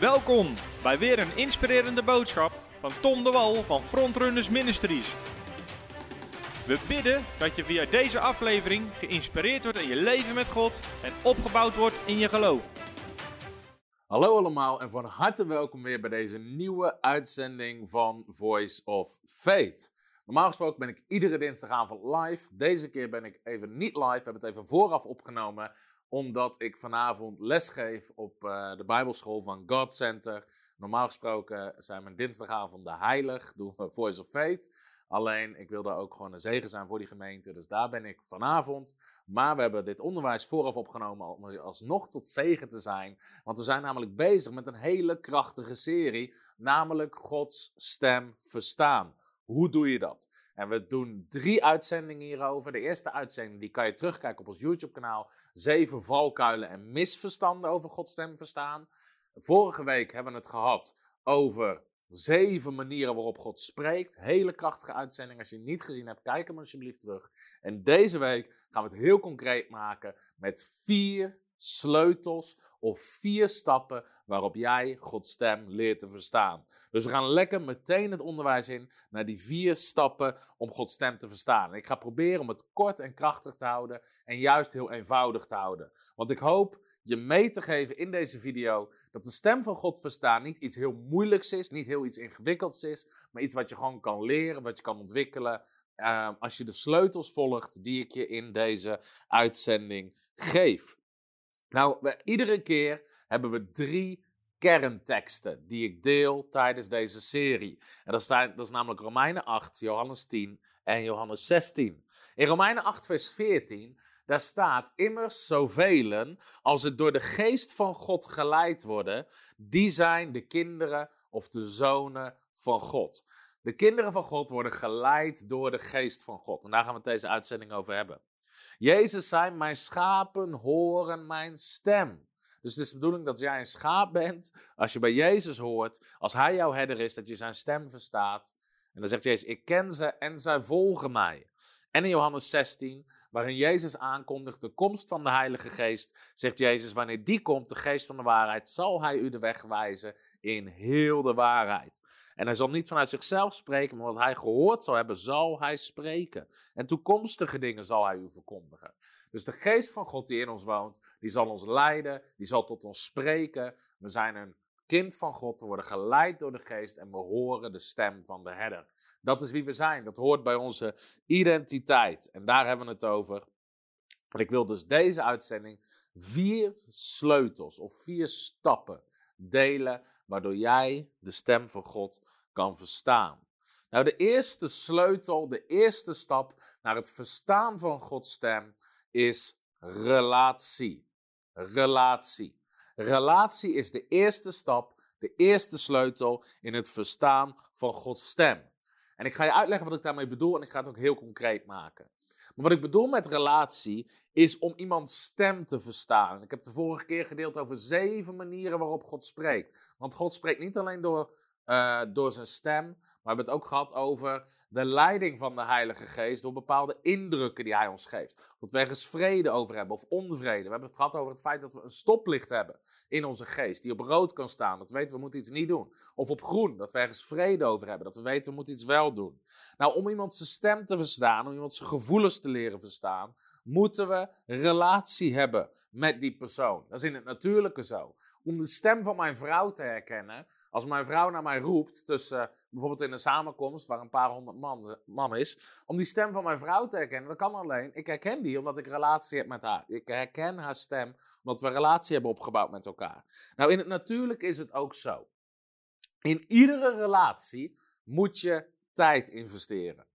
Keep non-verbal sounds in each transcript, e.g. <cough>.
Welkom bij weer een inspirerende boodschap van Tom de Wal van Frontrunners Ministries. We bidden dat je via deze aflevering geïnspireerd wordt in je leven met God en opgebouwd wordt in je geloof. Hallo allemaal en van harte welkom weer bij deze nieuwe uitzending van Voice of Faith. Normaal gesproken ben ik iedere dinsdagavond live. Deze keer ben ik even niet live. We hebben het even vooraf opgenomen omdat ik vanavond lesgeef op uh, de Bijbelschool van God Center. Normaal gesproken zijn mijn dinsdagavonden heilig, doen we Voice of Faith. Alleen, ik wilde ook gewoon een zegen zijn voor die gemeente, dus daar ben ik vanavond. Maar we hebben dit onderwijs vooraf opgenomen om alsnog tot zegen te zijn. Want we zijn namelijk bezig met een hele krachtige serie, namelijk Gods stem verstaan. Hoe doe je dat? En we doen drie uitzendingen hierover. De eerste uitzending die kan je terugkijken op ons YouTube-kanaal. Zeven valkuilen en misverstanden over Gods stem verstaan. Vorige week hebben we het gehad over zeven manieren waarop God spreekt. Hele krachtige uitzending. Als je het niet gezien hebt, kijk hem alsjeblieft terug. En deze week gaan we het heel concreet maken met vier sleutels of vier stappen waarop jij Gods stem leert te verstaan. Dus we gaan lekker meteen het onderwijs in naar die vier stappen om Gods stem te verstaan. ik ga proberen om het kort en krachtig te houden en juist heel eenvoudig te houden. Want ik hoop je mee te geven in deze video dat de stem van God verstaan niet iets heel moeilijks is, niet heel iets ingewikkelds is, maar iets wat je gewoon kan leren, wat je kan ontwikkelen. Uh, als je de sleutels volgt die ik je in deze uitzending geef. Nou, iedere keer hebben we drie kernteksten die ik deel tijdens deze serie. En dat, zijn, dat is namelijk Romeinen 8, Johannes 10 en Johannes 16. In Romeinen 8, vers 14, daar staat immers zoveel als het door de geest van God geleid worden, die zijn de kinderen of de zonen van God. De kinderen van God worden geleid door de geest van God. En daar gaan we het deze uitzending over hebben. Jezus zei, mijn schapen horen mijn stem. Dus het is de bedoeling dat jij een schaap bent, als je bij Jezus hoort, als Hij jouw herder is, dat je zijn stem verstaat. En dan zegt Jezus, ik ken ze en zij volgen mij. En in Johannes 16, waarin Jezus aankondigt de komst van de Heilige Geest, zegt Jezus, wanneer die komt, de Geest van de waarheid, zal Hij u de weg wijzen in heel de waarheid. En hij zal niet vanuit zichzelf spreken, maar wat hij gehoord zal hebben, zal hij spreken. En toekomstige dingen zal hij u verkondigen. Dus de geest van God die in ons woont, die zal ons leiden, die zal tot ons spreken. We zijn een kind van God, we worden geleid door de geest en we horen de stem van de herder. Dat is wie we zijn, dat hoort bij onze identiteit. En daar hebben we het over. En ik wil dus deze uitzending vier sleutels of vier stappen delen, waardoor jij de stem van God kan verstaan. Nou, de eerste sleutel, de eerste stap naar het verstaan van Gods stem is relatie. Relatie. Relatie is de eerste stap, de eerste sleutel in het verstaan van Gods stem. En ik ga je uitleggen wat ik daarmee bedoel en ik ga het ook heel concreet maken. Wat ik bedoel met relatie is om iemands stem te verstaan. Ik heb de vorige keer gedeeld over zeven manieren waarop God spreekt. Want God spreekt niet alleen door, uh, door zijn stem, we hebben het ook gehad over de leiding van de Heilige Geest door bepaalde indrukken die Hij ons geeft. Dat we ergens vrede over hebben of onvrede. We hebben het gehad over het feit dat we een stoplicht hebben in onze geest die op rood kan staan. Dat we weten we moeten iets niet doen. Of op groen, dat we ergens vrede over hebben. Dat we weten we moeten iets wel doen. Nou, om iemand zijn stem te verstaan, om iemand zijn gevoelens te leren verstaan, moeten we relatie hebben met die persoon. Dat is in het natuurlijke zo om de stem van mijn vrouw te herkennen. Als mijn vrouw naar mij roept, tussen bijvoorbeeld in een samenkomst waar een paar honderd man, man is, om die stem van mijn vrouw te herkennen, dat kan alleen. Ik herken die omdat ik relatie heb met haar. Ik herken haar stem omdat we relatie hebben opgebouwd met elkaar. Nou, in het natuurlijk is het ook zo. In iedere relatie moet je tijd investeren.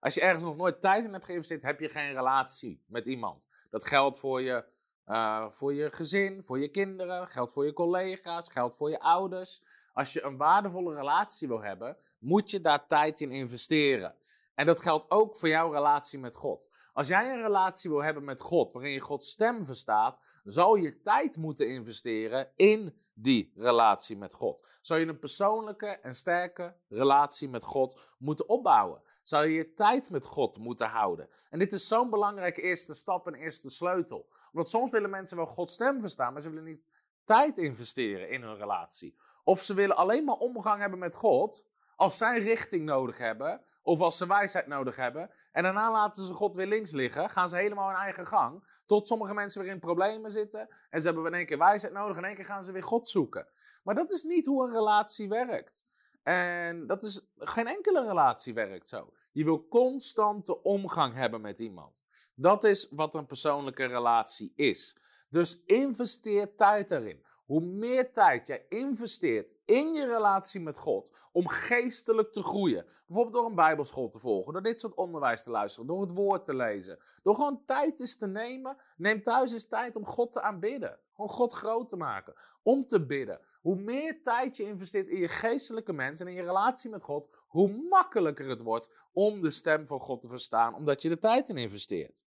Als je ergens nog nooit tijd in hebt geïnvesteerd, heb je geen relatie met iemand. Dat geldt voor je uh, voor je gezin, voor je kinderen, geldt voor je collega's, geldt voor je ouders. Als je een waardevolle relatie wil hebben, moet je daar tijd in investeren. En dat geldt ook voor jouw relatie met God. Als jij een relatie wil hebben met God, waarin je Gods stem verstaat, zal je tijd moeten investeren in die relatie met God. Zal je een persoonlijke en sterke relatie met God moeten opbouwen zou je je tijd met God moeten houden. En dit is zo'n belangrijke eerste stap en eerste sleutel. Want soms willen mensen wel Gods stem verstaan, maar ze willen niet tijd investeren in hun relatie. Of ze willen alleen maar omgang hebben met God als zij richting nodig hebben of als ze wijsheid nodig hebben. En daarna laten ze God weer links liggen, gaan ze helemaal hun eigen gang. Tot sommige mensen weer in problemen zitten. En ze hebben in één keer wijsheid nodig en in één keer gaan ze weer God zoeken. Maar dat is niet hoe een relatie werkt. En dat is, geen enkele relatie werkt zo. Je wil constante omgang hebben met iemand. Dat is wat een persoonlijke relatie is. Dus investeer tijd erin. Hoe meer tijd jij investeert in je relatie met God om geestelijk te groeien, bijvoorbeeld door een Bijbelschool te volgen, door dit soort onderwijs te luisteren, door het woord te lezen, door gewoon tijd eens te nemen, neem thuis eens tijd om God te aanbidden. Gewoon God groot te maken, om te bidden. Hoe meer tijd je investeert in je geestelijke mens en in je relatie met God, hoe makkelijker het wordt om de stem van God te verstaan, omdat je de tijd in investeert.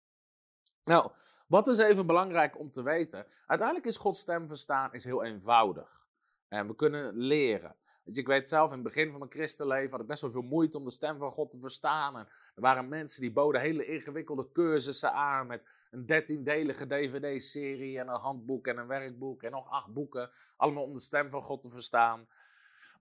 Nou, wat is even belangrijk om te weten? Uiteindelijk is Gods stem verstaan is heel eenvoudig. En we kunnen leren. Weet je, ik weet zelf, in het begin van mijn christenleven had ik best wel veel moeite om de stem van God te verstaan. Er waren mensen die boden hele ingewikkelde cursussen aan met een dertiendelige dvd-serie en een handboek en een werkboek en nog acht boeken. Allemaal om de stem van God te verstaan.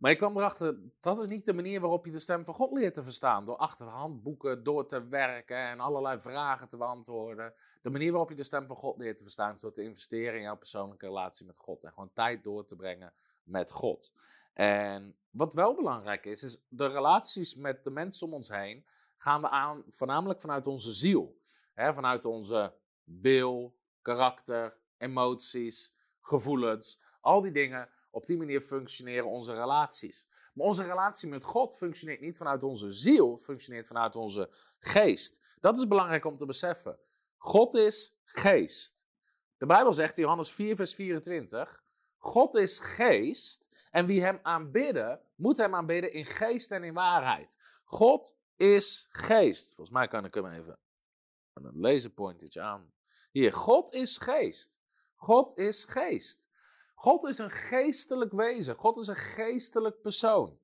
Maar ik kwam erachter, dat is niet de manier waarop je de stem van God leert te verstaan. Door achter handboeken door te werken en allerlei vragen te beantwoorden. De manier waarop je de stem van God leert te verstaan is door te investeren in jouw persoonlijke relatie met God. En gewoon tijd door te brengen met God. En wat wel belangrijk is, is de relaties met de mensen om ons heen gaan we aan voornamelijk vanuit onze ziel. vanuit onze wil, karakter, emoties, gevoelens. Al die dingen op die manier functioneren onze relaties. Maar onze relatie met God functioneert niet vanuit onze ziel, functioneert vanuit onze geest. Dat is belangrijk om te beseffen. God is geest. De Bijbel zegt in Johannes 4, vers 24: God is geest en wie hem aanbidden, moet hem aanbidden in geest en in waarheid. God is geest. Volgens mij kan ik hem even een laserpointertje aan. Hier, God is geest. God is geest. God is een geestelijk wezen. God is een geestelijk persoon.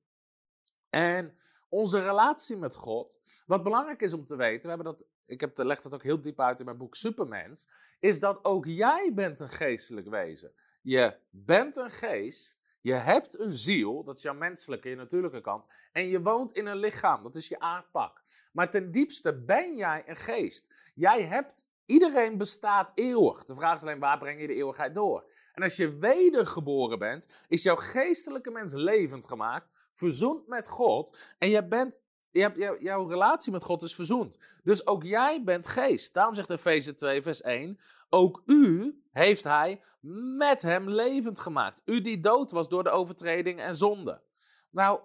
En onze relatie met God, wat belangrijk is om te weten, we hebben dat, ik heb, leg dat ook heel diep uit in mijn boek Supermens, is dat ook jij bent een geestelijk wezen. Je bent een geest, je hebt een ziel, dat is jouw menselijke, je natuurlijke kant, en je woont in een lichaam, dat is je aardpak. Maar ten diepste ben jij een geest. Jij hebt Iedereen bestaat eeuwig. De vraag is alleen waar breng je de eeuwigheid door? En als je wedergeboren bent, is jouw geestelijke mens levend gemaakt, verzoend met God. En je bent, jouw relatie met God is verzoend. Dus ook jij bent geest. Daarom zegt Efeze 2, vers 1: Ook u heeft hij met hem levend gemaakt. U die dood was door de overtreding en zonde. Nou,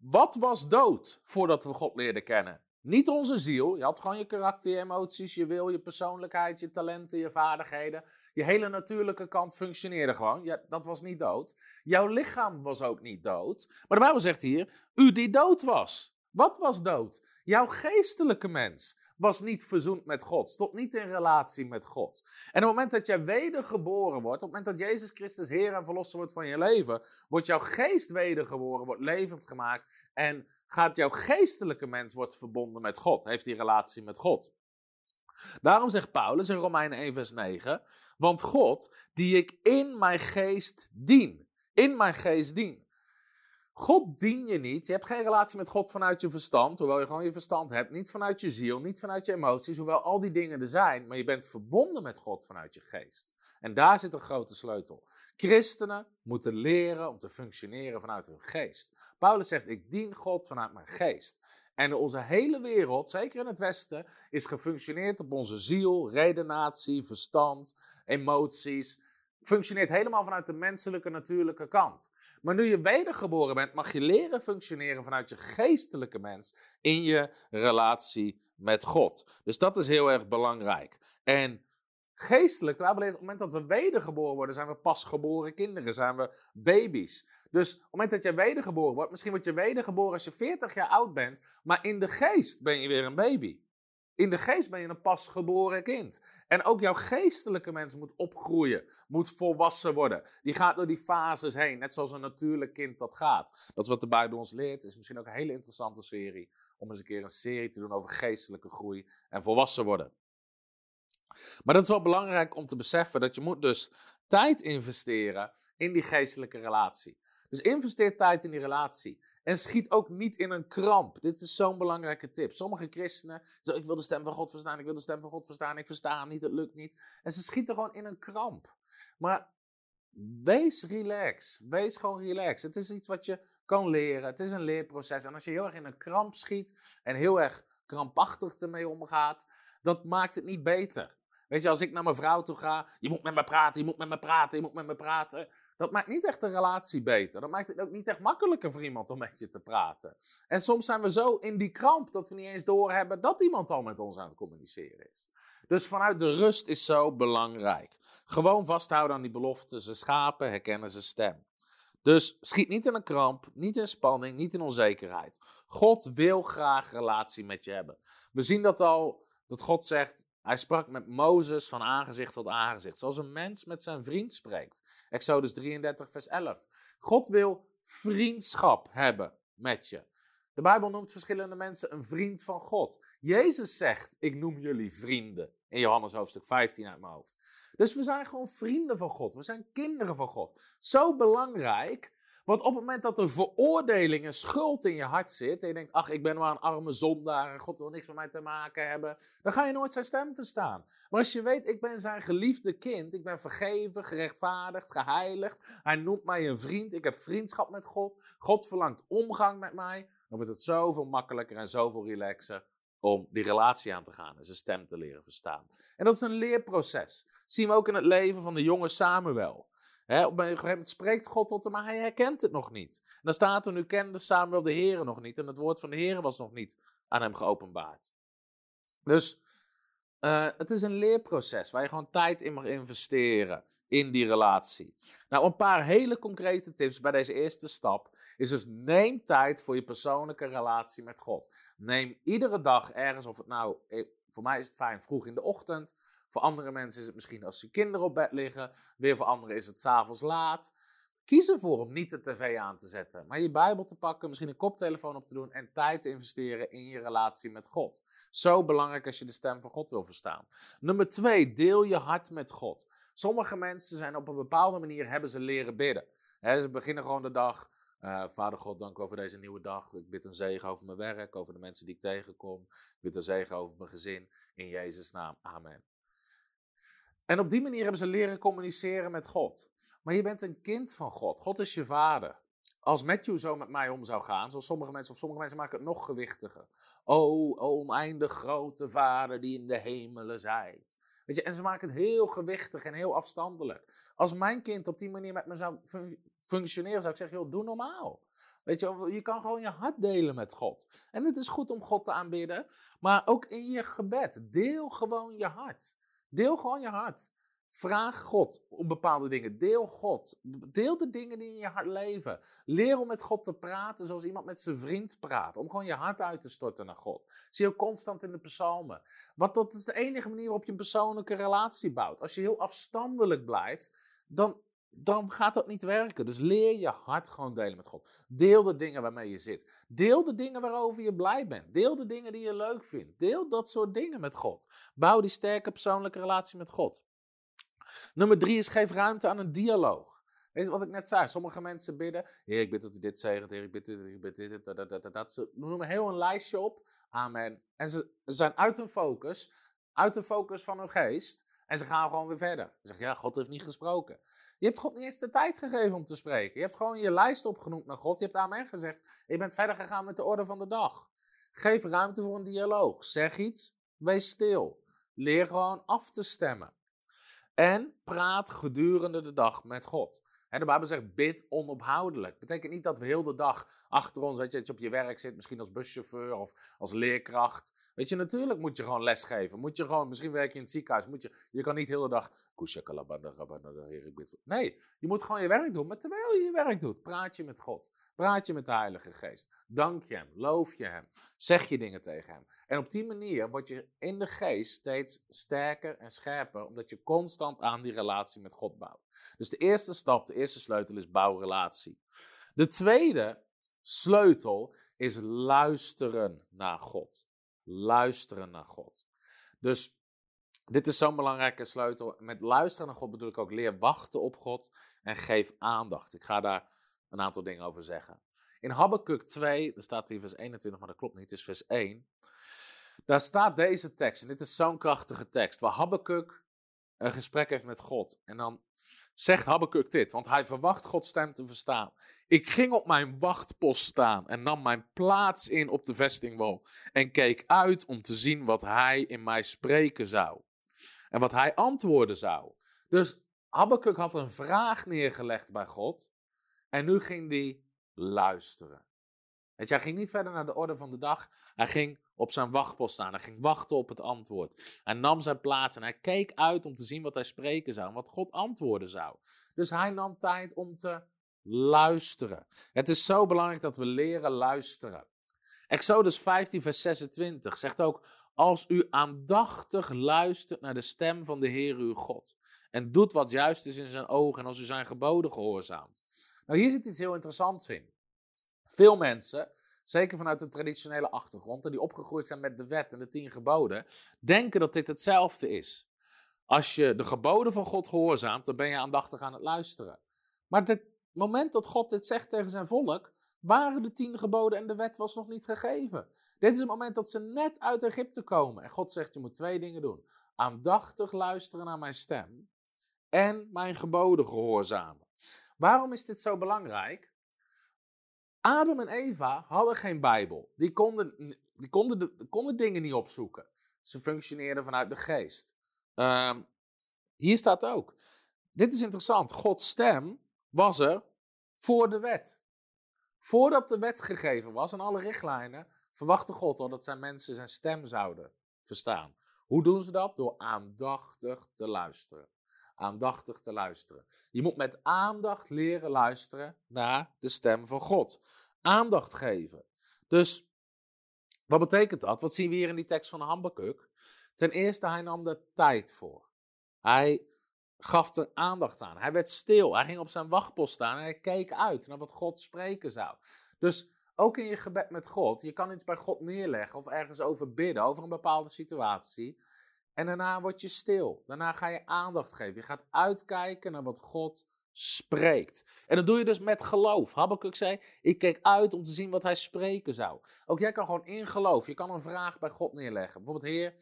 wat was dood voordat we God leerden kennen? Niet onze ziel. Je had gewoon je karakter, je emoties, je wil, je persoonlijkheid, je talenten, je vaardigheden. Je hele natuurlijke kant functioneerde gewoon. Ja, dat was niet dood. Jouw lichaam was ook niet dood. Maar de Bijbel zegt hier: U die dood was. Wat was dood? Jouw geestelijke mens was niet verzoend met God, stond niet in relatie met God. En op het moment dat jij wedergeboren wordt, op het moment dat Jezus Christus Heer en Verlosser wordt van je leven, wordt jouw geest wedergeboren, wordt levend gemaakt en gaat jouw geestelijke mens wordt verbonden met God, heeft die relatie met God. Daarom zegt Paulus in Romeinen 1 vers 9, want God die ik in mijn geest dien, in mijn geest dien. God dien je niet. Je hebt geen relatie met God vanuit je verstand, hoewel je gewoon je verstand hebt. Niet vanuit je ziel, niet vanuit je emoties, hoewel al die dingen er zijn. Maar je bent verbonden met God vanuit je geest. En daar zit een grote sleutel. Christenen moeten leren om te functioneren vanuit hun geest. Paulus zegt: Ik dien God vanuit mijn geest. En onze hele wereld, zeker in het Westen, is gefunctioneerd op onze ziel, redenatie, verstand, emoties. Functioneert helemaal vanuit de menselijke, natuurlijke kant. Maar nu je wedergeboren bent, mag je leren functioneren vanuit je geestelijke mens in je relatie met God. Dus dat is heel erg belangrijk. En geestelijk, op het moment dat we wedergeboren worden, zijn we pasgeboren kinderen, zijn we baby's. Dus op het moment dat je wedergeboren wordt, misschien word je wedergeboren als je 40 jaar oud bent, maar in de geest ben je weer een baby. In de geest ben je een pasgeboren kind. En ook jouw geestelijke mens moet opgroeien, moet volwassen worden. Die gaat door die fases heen, net zoals een natuurlijk kind dat gaat. Dat is wat de Bijbel ons leert. Is misschien ook een hele interessante serie om eens een keer een serie te doen over geestelijke groei en volwassen worden. Maar dat is wel belangrijk om te beseffen dat je moet dus tijd investeren in die geestelijke relatie. Dus investeer tijd in die relatie. En schiet ook niet in een kramp. Dit is zo'n belangrijke tip. Sommige christenen zeggen: Ik wil de stem van God verstaan, ik wil de stem van God verstaan, ik versta hem niet, het lukt niet. En ze schieten gewoon in een kramp. Maar wees relax. Wees gewoon relax. Het is iets wat je kan leren. Het is een leerproces. En als je heel erg in een kramp schiet en heel erg krampachtig ermee omgaat, dat maakt het niet beter. Weet je, als ik naar mijn vrouw toe ga, je moet met me praten, je moet met me praten, je moet met me praten. Dat maakt niet echt de relatie beter. Dat maakt het ook niet echt makkelijker voor iemand om met je te praten. En soms zijn we zo in die kramp dat we niet eens doorhebben dat iemand al met ons aan het communiceren is. Dus vanuit de rust is zo belangrijk. Gewoon vasthouden aan die beloften. Ze schapen, herkennen ze stem. Dus schiet niet in een kramp, niet in spanning, niet in onzekerheid. God wil graag relatie met je hebben. We zien dat al, dat God zegt, hij sprak met Mozes van aangezicht tot aangezicht, zoals een mens met zijn vriend spreekt. Exodus 33, vers 11. God wil vriendschap hebben met je. De Bijbel noemt verschillende mensen een vriend van God. Jezus zegt: Ik noem jullie vrienden. In Johannes hoofdstuk 15 uit mijn hoofd. Dus we zijn gewoon vrienden van God. We zijn kinderen van God. Zo belangrijk want op het moment dat er veroordeling en schuld in je hart zit, en je denkt, ach, ik ben maar een arme zondaar en God wil niks met mij te maken hebben, dan ga je nooit zijn stem verstaan. Maar als je weet, ik ben zijn geliefde kind, ik ben vergeven, gerechtvaardigd, geheiligd, hij noemt mij een vriend, ik heb vriendschap met God, God verlangt omgang met mij, dan wordt het zoveel makkelijker en zoveel relaxer om die relatie aan te gaan en zijn stem te leren verstaan. En dat is een leerproces. Dat zien we ook in het leven van de jonge Samuel. He, op een gegeven moment spreekt God tot hem, maar hij herkent het nog niet. Dan staat er, nu kende Samuel de Heer nog niet. En het woord van de Heer was nog niet aan hem geopenbaard. Dus uh, het is een leerproces waar je gewoon tijd in mag investeren in die relatie. Nou, een paar hele concrete tips bij deze eerste stap is dus neem tijd voor je persoonlijke relatie met God. Neem iedere dag ergens, of het nou, eh, voor mij is het fijn vroeg in de ochtend, voor andere mensen is het misschien als je kinderen op bed liggen. Weer voor anderen is het s'avonds laat. Kies ervoor om niet de tv aan te zetten, maar je Bijbel te pakken, misschien een koptelefoon op te doen en tijd te investeren in je relatie met God. Zo belangrijk als je de stem van God wil verstaan. Nummer twee, deel je hart met God. Sommige mensen zijn op een bepaalde manier hebben ze leren bidden. ze beginnen gewoon de dag. Uh, Vader God, dank u over deze nieuwe dag. Ik bid een zegen over mijn werk, over de mensen die ik tegenkom. Ik bid een zegen over mijn gezin. In Jezus' naam. Amen. En op die manier hebben ze leren communiceren met God. Maar je bent een kind van God. God is je vader. Als Matthew zo met mij om zou gaan, zoals sommige mensen, of sommige mensen maken het nog gewichtiger. O, oneindig grote vader die in de hemelen zijt. Weet je, en ze maken het heel gewichtig en heel afstandelijk. Als mijn kind op die manier met me zou functioneren, zou ik zeggen, joh, doe normaal. Weet je, je kan gewoon je hart delen met God. En het is goed om God te aanbidden, maar ook in je gebed. Deel gewoon je hart. Deel gewoon je hart. Vraag God om bepaalde dingen. Deel God. Deel de dingen die in je hart leven. Leer om met God te praten zoals iemand met zijn vriend praat. Om gewoon je hart uit te storten naar God. Zie je constant in de psalmen. Want dat is de enige manier waarop je een persoonlijke relatie bouwt. Als je heel afstandelijk blijft, dan dan gaat dat niet werken. Dus leer je hart gewoon delen met God. Deel de dingen waarmee je zit. Deel de dingen waarover je blij bent. Deel de dingen die je leuk vindt. Deel dat soort dingen met God. Bouw die sterke persoonlijke relatie met God. Nummer drie is geef ruimte aan een dialoog. Weet je wat ik net zei? Sommige mensen bidden. Heer, ik bid dat u dit zegt. Heer, ik bid dit, ik bid dit, dat, dat, dat, dat. Ze noemen heel een lijstje op. Amen. En ze zijn uit hun focus. Uit de focus van hun geest. En ze gaan gewoon weer verder. Ze zeggen, ja, God heeft niet gesproken. Je hebt God niet eens de tijd gegeven om te spreken. Je hebt gewoon je lijst opgenoemd naar God. Je hebt amen gezegd. Je bent verder gegaan met de orde van de dag. Geef ruimte voor een dialoog. Zeg iets. Wees stil. Leer gewoon af te stemmen. En praat gedurende de dag met God de Bijbel zegt bid onophoudelijk. Betekent niet dat we heel de dag achter ons, weet je, dat je op je werk zit, misschien als buschauffeur of als leerkracht. Weet je, natuurlijk moet je gewoon lesgeven. Moet je gewoon, misschien werk je in het ziekenhuis, moet je, je kan niet de dag, nee, je moet gewoon je werk doen. Maar terwijl je je werk doet, praat je met God. Praat je met de Heilige Geest. Dank je Hem, loof je Hem, zeg je dingen tegen Hem. En op die manier word je in de geest steeds sterker en scherper, omdat je constant aan die relatie met God bouwt. Dus de eerste stap, de eerste sleutel is bouw relatie. De tweede sleutel is luisteren naar God. Luisteren naar God. Dus Dit is zo'n belangrijke sleutel. Met luisteren naar God bedoel ik ook leer wachten op God en geef aandacht. Ik ga daar een aantal dingen over zeggen. In Habakkuk 2, daar staat hier vers 21, maar dat klopt niet, het is vers 1. Daar staat deze tekst, en dit is zo'n krachtige tekst, waar Habakkuk een gesprek heeft met God. En dan zegt Habakkuk dit, want hij verwacht Gods stem te verstaan. Ik ging op mijn wachtpost staan en nam mijn plaats in op de vestingwal en keek uit om te zien wat hij in mij spreken zou. En wat hij antwoorden zou. Dus Habakkuk had een vraag neergelegd bij God en nu ging hij luisteren. Hij ging niet verder naar de orde van de dag. Hij ging op zijn wachtpost staan. Hij ging wachten op het antwoord. Hij nam zijn plaats en hij keek uit om te zien wat hij spreken zou. Wat God antwoorden zou. Dus hij nam tijd om te luisteren. Het is zo belangrijk dat we leren luisteren. Exodus 15, vers 26 zegt ook: Als u aandachtig luistert naar de stem van de Heer uw God. En doet wat juist is in zijn ogen. En als u zijn geboden gehoorzaamt. Nou, hier zit iets heel interessants in. Veel mensen, zeker vanuit de traditionele achtergrond, en die opgegroeid zijn met de wet en de tien geboden, denken dat dit hetzelfde is. Als je de geboden van God gehoorzaamt, dan ben je aandachtig aan het luisteren. Maar het moment dat God dit zegt tegen zijn volk, waren de tien geboden en de wet was nog niet gegeven. Dit is het moment dat ze net uit Egypte komen. En God zegt, je moet twee dingen doen. Aandachtig luisteren naar mijn stem en mijn geboden gehoorzamen. Waarom is dit zo belangrijk? Adam en Eva hadden geen Bijbel. Die konden, die konden, de, konden dingen niet opzoeken. Ze functioneerden vanuit de geest. Um, hier staat ook. Dit is interessant. Gods stem was er voor de wet. Voordat de wet gegeven was en alle richtlijnen, verwachtte God al dat zijn mensen zijn stem zouden verstaan. Hoe doen ze dat? Door aandachtig te luisteren aandachtig te luisteren. Je moet met aandacht leren luisteren naar de stem van God. Aandacht geven. Dus wat betekent dat? Wat zien we hier in die tekst van Habakkuk? Ten eerste, hij nam er tijd voor. Hij gaf er aandacht aan. Hij werd stil. Hij ging op zijn wachtpost staan en hij keek uit naar wat God spreken zou. Dus ook in je gebed met God, je kan iets bij God neerleggen of ergens over bidden, over een bepaalde situatie. En daarna word je stil. Daarna ga je aandacht geven. Je gaat uitkijken naar wat God spreekt. En dat doe je dus met geloof. Habakkuk zei, ik keek uit om te zien wat hij spreken zou. Ook jij kan gewoon in geloof. Je kan een vraag bij God neerleggen. Bijvoorbeeld, Heer,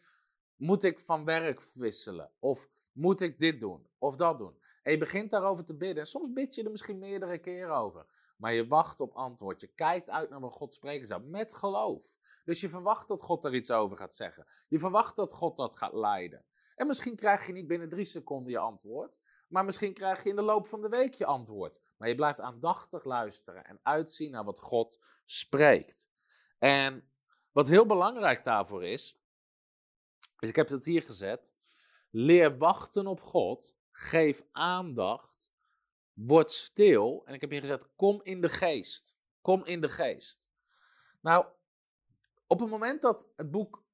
moet ik van werk wisselen? Of moet ik dit doen? Of dat doen? En je begint daarover te bidden. En soms bid je er misschien meerdere keren over. Maar je wacht op antwoord. Je kijkt uit naar wat God spreken zou. Met geloof. Dus je verwacht dat God er iets over gaat zeggen. Je verwacht dat God dat gaat leiden. En misschien krijg je niet binnen drie seconden je antwoord. Maar misschien krijg je in de loop van de week je antwoord. Maar je blijft aandachtig luisteren en uitzien naar wat God spreekt. En wat heel belangrijk daarvoor is, dus ik heb het hier gezet. Leer wachten op God. Geef aandacht. Word stil. En ik heb hier gezet, kom in de geest. Kom in de geest. Nou, op het moment dat het boek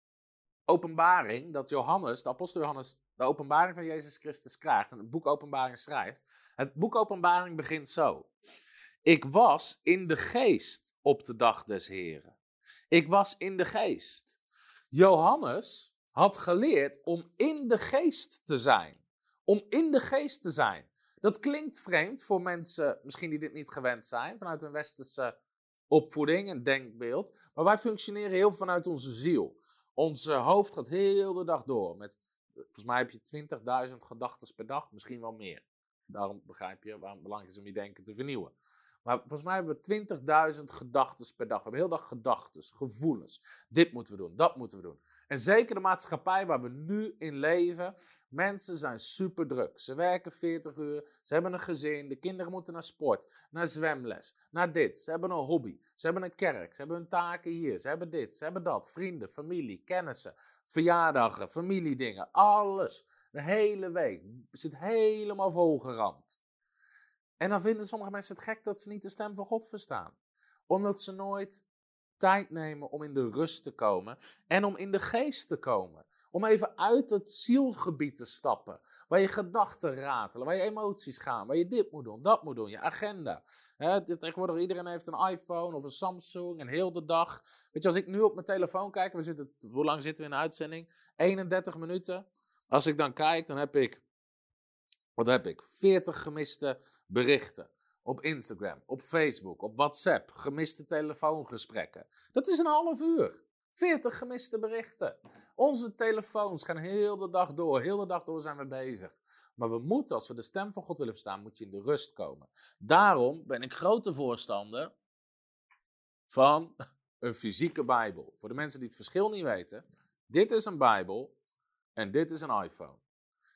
Openbaring, dat Johannes, de apostel Johannes, de openbaring van Jezus Christus krijgt en het boek Openbaring schrijft. Het boek Openbaring begint zo. Ik was in de geest op de dag des Heren. Ik was in de geest. Johannes had geleerd om in de geest te zijn. Om in de geest te zijn. Dat klinkt vreemd voor mensen misschien die dit niet gewend zijn, vanuit een westerse opvoeding en denkbeeld. Maar wij functioneren heel vanuit onze ziel. Ons hoofd gaat heel de dag door. Met, volgens mij heb je 20.000 gedachten per dag, misschien wel meer. Daarom begrijp je waarom het belangrijk is om je denken te vernieuwen. Maar volgens mij hebben we 20.000 gedachten per dag. We hebben heel dag gedachten, gevoelens. Dit moeten we doen, dat moeten we doen. En zeker de maatschappij waar we nu in leven. Mensen zijn super druk. Ze werken 40 uur, ze hebben een gezin, de kinderen moeten naar sport, naar zwemles, naar dit. Ze hebben een hobby, ze hebben een kerk, ze hebben hun taken hier, ze hebben dit, ze hebben dat. Vrienden, familie, kennissen, verjaardagen, familiedingen, alles. De hele week zit helemaal volgeramd. En dan vinden sommige mensen het gek dat ze niet de stem van God verstaan. Omdat ze nooit tijd nemen om in de rust te komen en om in de geest te komen. Om even uit het zielgebied te stappen. Waar je gedachten ratelen, waar je emoties gaan, waar je dit moet doen, dat moet doen, je agenda. He, tegenwoordig iedereen heeft een iPhone of een Samsung en heel de dag. Weet je, als ik nu op mijn telefoon kijk, we zitten, hoe lang zitten we in de uitzending? 31 minuten. Als ik dan kijk, dan heb ik, wat heb ik? 40 gemiste berichten op Instagram, op Facebook, op WhatsApp, gemiste telefoongesprekken. Dat is een half uur. 40 gemiste berichten. Onze telefoons gaan heel de dag door. Heel de dag door zijn we bezig. Maar we moeten, als we de stem van God willen verstaan, moet je in de rust komen. Daarom ben ik grote voorstander van een fysieke Bijbel. Voor de mensen die het verschil niet weten, dit is een Bijbel en dit is een iPhone.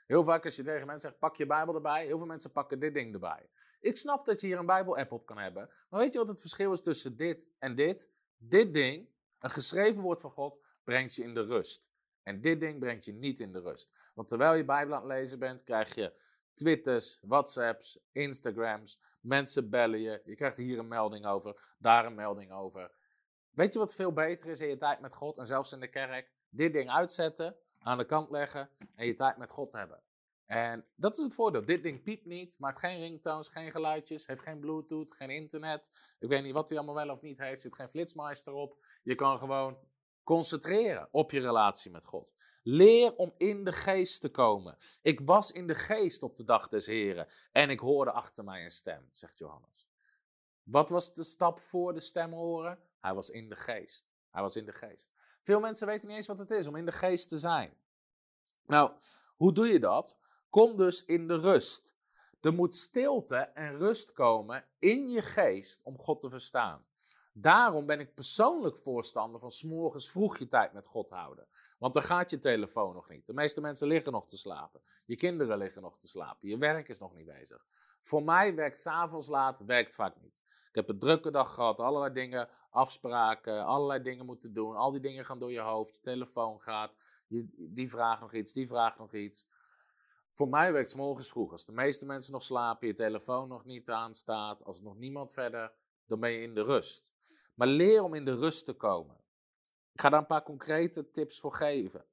Heel vaak als je tegen mensen zegt, pak je Bijbel erbij, heel veel mensen pakken dit ding erbij. Ik snap dat je hier een Bijbel-app op kan hebben, maar weet je wat het verschil is tussen dit en dit? Dit ding, een geschreven woord van God, brengt je in de rust. En dit ding brengt je niet in de rust. Want terwijl je Bijbel aan het lezen bent, krijg je Twitters, WhatsApps, Instagrams, mensen bellen je, je krijgt hier een melding over, daar een melding over. Weet je wat veel beter is in je tijd met God en zelfs in de kerk? Dit ding uitzetten, aan de kant leggen en je tijd met God hebben. En dat is het voordeel. Dit ding piept niet, maakt geen ringtones, geen geluidjes, heeft geen bluetooth, geen internet. Ik weet niet wat hij allemaal wel of niet heeft, zit geen flitsmeister op. Je kan gewoon concentreren op je relatie met God. Leer om in de geest te komen. Ik was in de geest op de dag des Heren en ik hoorde achter mij een stem, zegt Johannes. Wat was de stap voor de stem horen? Hij was in de geest. Hij was in de geest. Veel mensen weten niet eens wat het is om in de geest te zijn. Nou, hoe doe je dat? Kom dus in de rust. Er moet stilte en rust komen in je geest om God te verstaan. Daarom ben ik persoonlijk voorstander van s'morgens vroeg je tijd met God houden. Want dan gaat je telefoon nog niet. De meeste mensen liggen nog te slapen. Je kinderen liggen nog te slapen. Je werk is nog niet bezig. Voor mij werkt s'avonds laat, werkt vaak niet. Ik heb een drukke dag gehad, allerlei dingen, afspraken, allerlei dingen moeten doen. Al die dingen gaan door je hoofd, je telefoon gaat, je, die vraagt nog iets, die vraagt nog iets. Voor mij werkt het morgens vroeg. Als de meeste mensen nog slapen, je telefoon nog niet aanstaat, als nog niemand verder, dan ben je in de rust. Maar leer om in de rust te komen. Ik ga daar een paar concrete tips voor geven.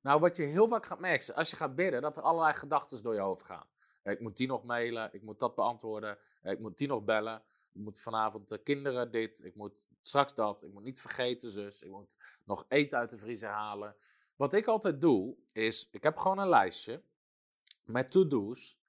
Nou, wat je heel vaak gaat merken, als je gaat bidden, dat er allerlei gedachten door je hoofd gaan. Ik moet die nog mailen, ik moet dat beantwoorden, ik moet die nog bellen. Ik moet vanavond de kinderen dit, ik moet straks dat, ik moet niet vergeten zus, ik moet nog eten uit de vriezer halen. Wat ik altijd doe, is, ik heb gewoon een lijstje met to-do's.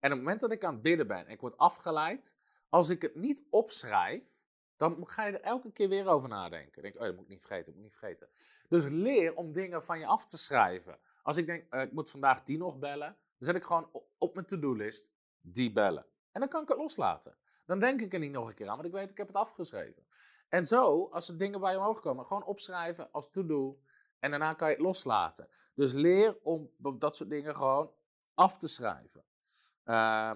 En op het moment dat ik aan het bidden ben en ik word afgeleid, als ik het niet opschrijf, dan ga je er elke keer weer over nadenken. denk, oh, dat moet ik niet vergeten, dat moet ik niet vergeten. Dus leer om dingen van je af te schrijven. Als ik denk, uh, ik moet vandaag die nog bellen, dan zet ik gewoon op mijn to-do-list die bellen. En dan kan ik het loslaten. Dan denk ik er niet nog een keer aan, want ik weet, ik heb het afgeschreven. En zo, als er dingen bij je omhoog komen, gewoon opschrijven als to-do. En daarna kan je het loslaten. Dus leer om dat soort dingen gewoon af te schrijven. Uh,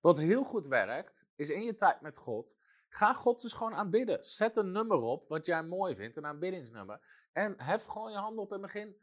wat heel goed werkt, is in je tijd met God Ga God dus gewoon aanbidden. Zet een nummer op wat jij mooi vindt, een aanbiddingsnummer. En hef gewoon je handen op en begin,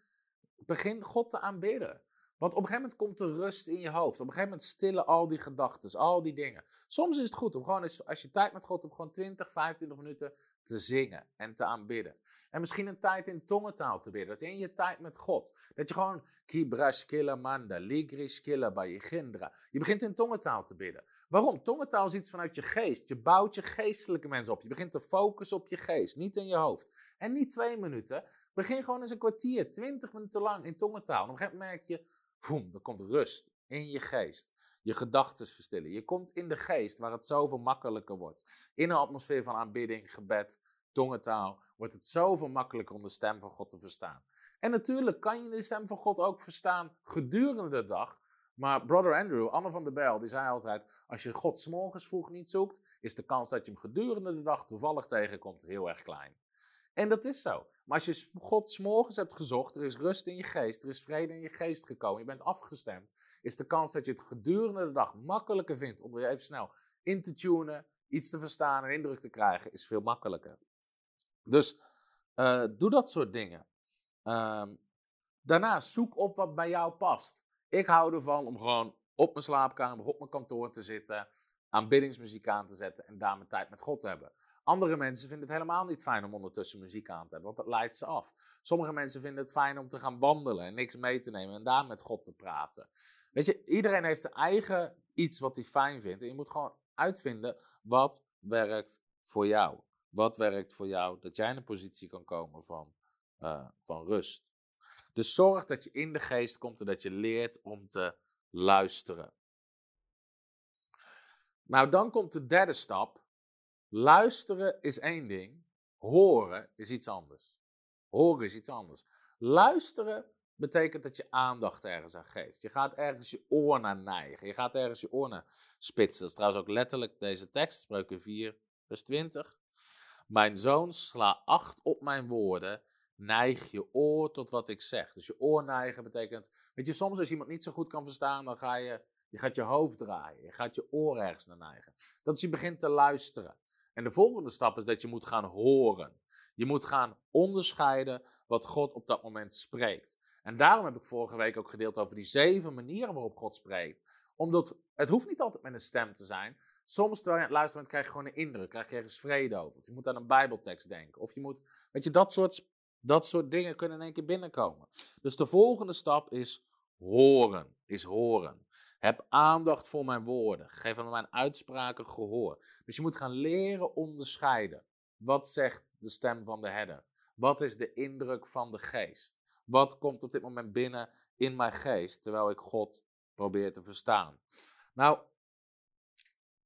begin God te aanbidden. Want op een gegeven moment komt er rust in je hoofd. Op een gegeven moment stillen al die gedachten, al die dingen. Soms is het goed om gewoon, als je tijd met God hebt, gewoon 20, 25 minuten te zingen en te aanbidden. En misschien een tijd in tongentaal te bidden. Dat je in je tijd met God, dat je gewoon kibrash killa manda, ligrish killa bayigendra. Je begint in tongentaal te bidden. Waarom? Tongentaal is iets vanuit je geest. Je bouwt je geestelijke mensen op. Je begint te focussen op je geest, niet in je hoofd. En niet twee minuten. Begin gewoon eens een kwartier, twintig minuten lang in tongentaal. En op een gegeven moment merk je, boem, er komt rust in je geest je gedachten verstillen. Je komt in de geest waar het zoveel makkelijker wordt. In een atmosfeer van aanbidding, gebed, tongentaal, wordt het zoveel makkelijker om de stem van God te verstaan. En natuurlijk kan je de stem van God ook verstaan gedurende de dag. Maar brother Andrew, Anne van der Bijl, die zei altijd: als je God s'morgens vroeg niet zoekt, is de kans dat je hem gedurende de dag toevallig tegenkomt heel erg klein. En dat is zo. Maar als je God s'morgens hebt gezocht, er is rust in je geest, er is vrede in je geest gekomen, je bent afgestemd, is de kans dat je het gedurende de dag makkelijker vindt om er even snel in te tunen, iets te verstaan en indruk te krijgen, is veel makkelijker. Dus uh, doe dat soort dingen. Uh, daarna zoek op wat bij jou past. Ik hou ervan om gewoon op mijn slaapkamer, op mijn kantoor te zitten, aanbiddingsmuziek aan te zetten en daar mijn tijd met God te hebben. Andere mensen vinden het helemaal niet fijn om ondertussen muziek aan te hebben, want dat leidt ze af. Sommige mensen vinden het fijn om te gaan wandelen en niks mee te nemen en daar met God te praten. Weet je, iedereen heeft zijn eigen iets wat hij fijn vindt. En je moet gewoon uitvinden wat werkt voor jou. Wat werkt voor jou, dat jij in een positie kan komen van, uh, van rust. Dus zorg dat je in de geest komt en dat je leert om te luisteren. Nou, dan komt de derde stap. Luisteren is één ding, horen is iets anders. Horen is iets anders. Luisteren betekent dat je aandacht ergens aan geeft. Je gaat ergens je oor naar neigen. Je gaat ergens je oor naar spitsen. Dat is trouwens ook letterlijk deze tekst, spreuken 4, vers 20. Mijn zoon, sla acht op mijn woorden. Neig je oor tot wat ik zeg. Dus je oor neigen betekent. Weet je, soms als je iemand niet zo goed kan verstaan, dan ga je. Je gaat je hoofd draaien. Je gaat je oor ergens naar neigen. Dat is je begint te luisteren. En de volgende stap is dat je moet gaan horen. Je moet gaan onderscheiden wat God op dat moment spreekt. En daarom heb ik vorige week ook gedeeld over die zeven manieren waarop God spreekt. Omdat het hoeft niet altijd met een stem te zijn. Soms terwijl je aan het luisteren bent, krijg je gewoon een indruk. Krijg je ergens vrede over. Of je moet aan een bijbeltekst denken. Of je moet, weet je, dat soort, dat soort dingen kunnen in één keer binnenkomen. Dus de volgende stap is horen. Is horen. Heb aandacht voor mijn woorden. Geef aan mijn uitspraken gehoor. Dus je moet gaan leren onderscheiden. Wat zegt de stem van de herder? Wat is de indruk van de geest? Wat komt op dit moment binnen in mijn geest terwijl ik God probeer te verstaan? Nou,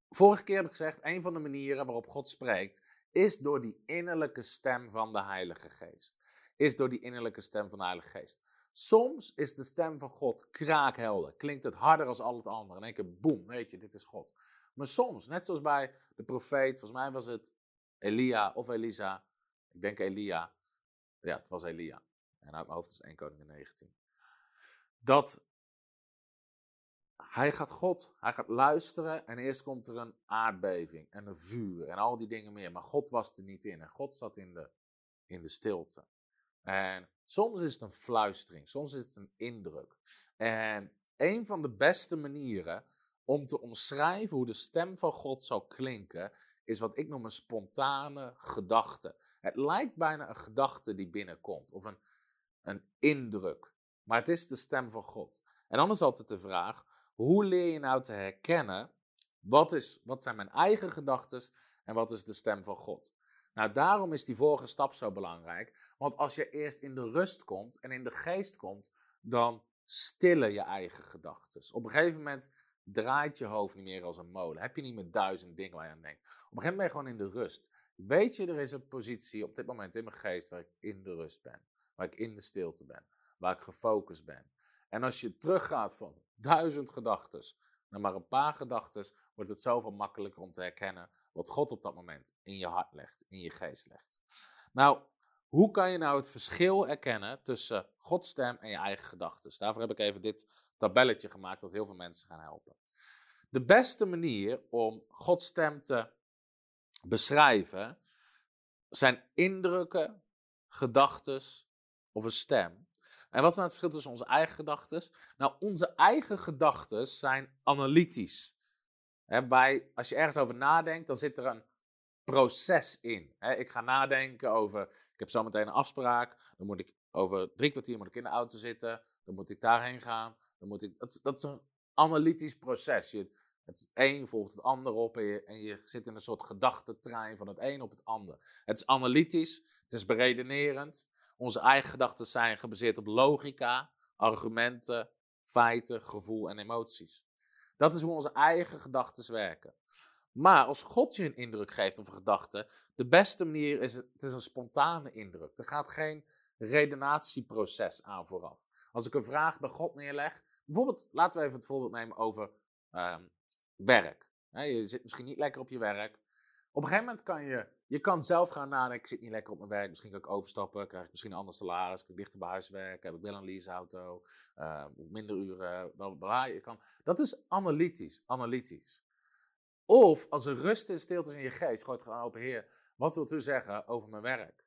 vorige keer heb ik gezegd, een van de manieren waarop God spreekt is door die innerlijke stem van de Heilige Geest. Is door die innerlijke stem van de Heilige Geest. Soms is de stem van God kraakhelder. Klinkt het harder als al het andere. In één keer, boem, weet je, dit is God. Maar soms, net zoals bij de profeet, volgens mij was het Elia of Elisa. Ik denk Elia. Ja, het was Elia. En uit mijn hoofd is 1 Koningin 19. Dat hij gaat God, hij gaat luisteren en eerst komt er een aardbeving en een vuur en al die dingen meer. Maar God was er niet in en God zat in de, in de stilte. En soms is het een fluistering, soms is het een indruk. En een van de beste manieren om te omschrijven hoe de stem van God zal klinken, is wat ik noem een spontane gedachte. Het lijkt bijna een gedachte die binnenkomt, of een, een indruk. Maar het is de stem van God. En dan is altijd de vraag: hoe leer je nou te herkennen wat, is, wat zijn mijn eigen gedachten en wat is de stem van God? Nou, daarom is die vorige stap zo belangrijk. Want als je eerst in de rust komt en in de geest komt, dan stillen je eigen gedachten. Op een gegeven moment draait je hoofd niet meer als een molen. Heb je niet meer duizend dingen waar je aan denkt. Op een gegeven moment ben je gewoon in de rust. Weet je, er is een positie op dit moment in mijn geest waar ik in de rust ben. Waar ik in de stilte ben. Waar ik gefocust ben. En als je teruggaat van duizend gedachten naar maar een paar gedachten, wordt het zoveel makkelijker om te herkennen wat God op dat moment in je hart legt, in je geest legt. Nou, hoe kan je nou het verschil erkennen tussen Gods stem en je eigen gedachten? Daarvoor heb ik even dit tabelletje gemaakt dat heel veel mensen gaan helpen. De beste manier om Gods stem te beschrijven zijn indrukken, gedachten of een stem. En wat is nou het verschil tussen onze eigen gedachten? Nou, onze eigen gedachten zijn analytisch. bij, als je ergens over nadenkt, dan zit er een proces in. ik ga nadenken over, ik heb zometeen een afspraak, dan moet ik over drie kwartier moet ik in de auto zitten, dan moet ik daarheen gaan, dan moet ik, dat, dat is een analytisch proces. Je, het een volgt het ander op en je, en je zit in een soort gedachtentrein van het een op het ander. Het is analytisch, het is beredenerend. Onze eigen gedachten zijn gebaseerd op logica, argumenten, feiten, gevoel en emoties. Dat is hoe onze eigen gedachten werken. Maar als God je een indruk geeft of een gedachte, de beste manier is het, is een spontane indruk. Er gaat geen redenatieproces aan vooraf. Als ik een vraag bij God neerleg, bijvoorbeeld, laten we even het voorbeeld nemen over ehm, werk. je zit misschien niet lekker op je werk. Op een gegeven moment kan je, je kan zelf gaan nadenken, ik zit niet lekker op mijn werk, misschien kan ik overstappen, krijg ik misschien een ander salaris, kan ik dichter bij huis werken, heb ik wel een leaseauto, uh, of minder uren, bla, Je kan, dat is analytisch, analytisch. Of als er rust en stilte is in je geest, gooit gewoon open, Heer, wat wilt u zeggen over mijn werk?